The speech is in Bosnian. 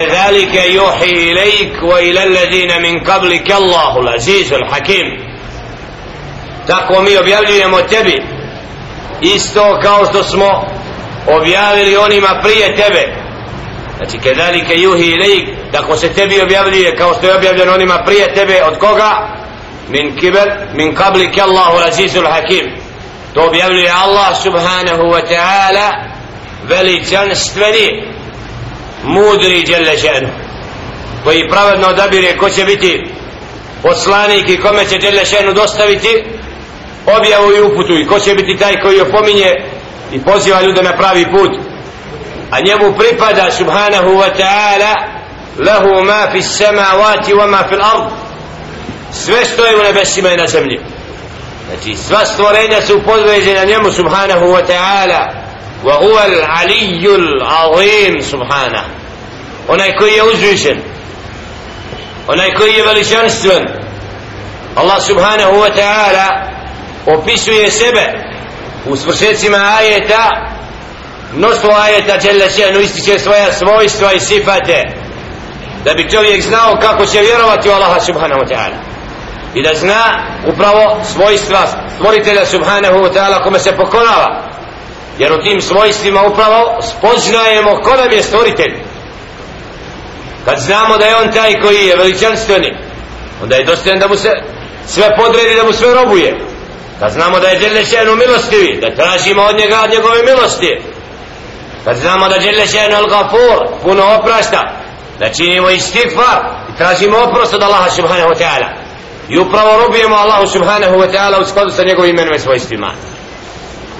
ذلك يوحي إليك وإلى الذين من قبلك الله العزيز الحكيم tako mi objavljujemo tebi isto kao što smo objavili onima prije tebe znači kedalike juhi ilajk tako se tebi objavljuje kao što je objavljeno onima prije tebe od koga min kibel min kablike Allahu azizul hakim to objavljuje Allah subhanahu wa ta'ala veličanstveni mudri djelle šenu koji pravedno odabire ko će biti poslanik i kome će djelle šenu dostaviti objavu i uputu i ko će biti taj koji opominje i poziva ljude na pravi put. A njemu pripada subhanahu wa ta'ala lahu ma fi samavati wa ma fi ard. Sve što je u nebesima i na zemlji. Znači sva stvorenja su podveđena njemu subhanahu wa ta'ala wa huwa al-aliyyul azim subhana. Onaj koji je uzvišen. Onaj koji je veličanstven. Allah subhanahu wa ta'ala opisuje sebe u svršecima ajeta mnoštvo ajeta dželle šenu ističe svoja svojstva i sifate da bi čovjek znao kako će vjerovati u Allaha subhanahu wa ta'ala. I da zna upravo svojstva stvoritelja subhanahu wa ta'ala kome se pokonava jer u tim svojstvima upravo spoznajemo ko nam je stvoritelj. Kad znamo da je on taj koji je veličanstveni onda je dostojan da mu se sve podredi da mu sve robuje. Kad znamo da je Đelešenu milostivi da tražimo od njega od njegove milosti. Kad znamo da Đelešenu al-Gafur puno oprašta da činimo istigfar i tražimo oprost od Allaha subhanahu wa ta'ala. I upravo robujemo Allahu subhanahu wa ta'ala u skladu sa njegovim imenom i svojstvima.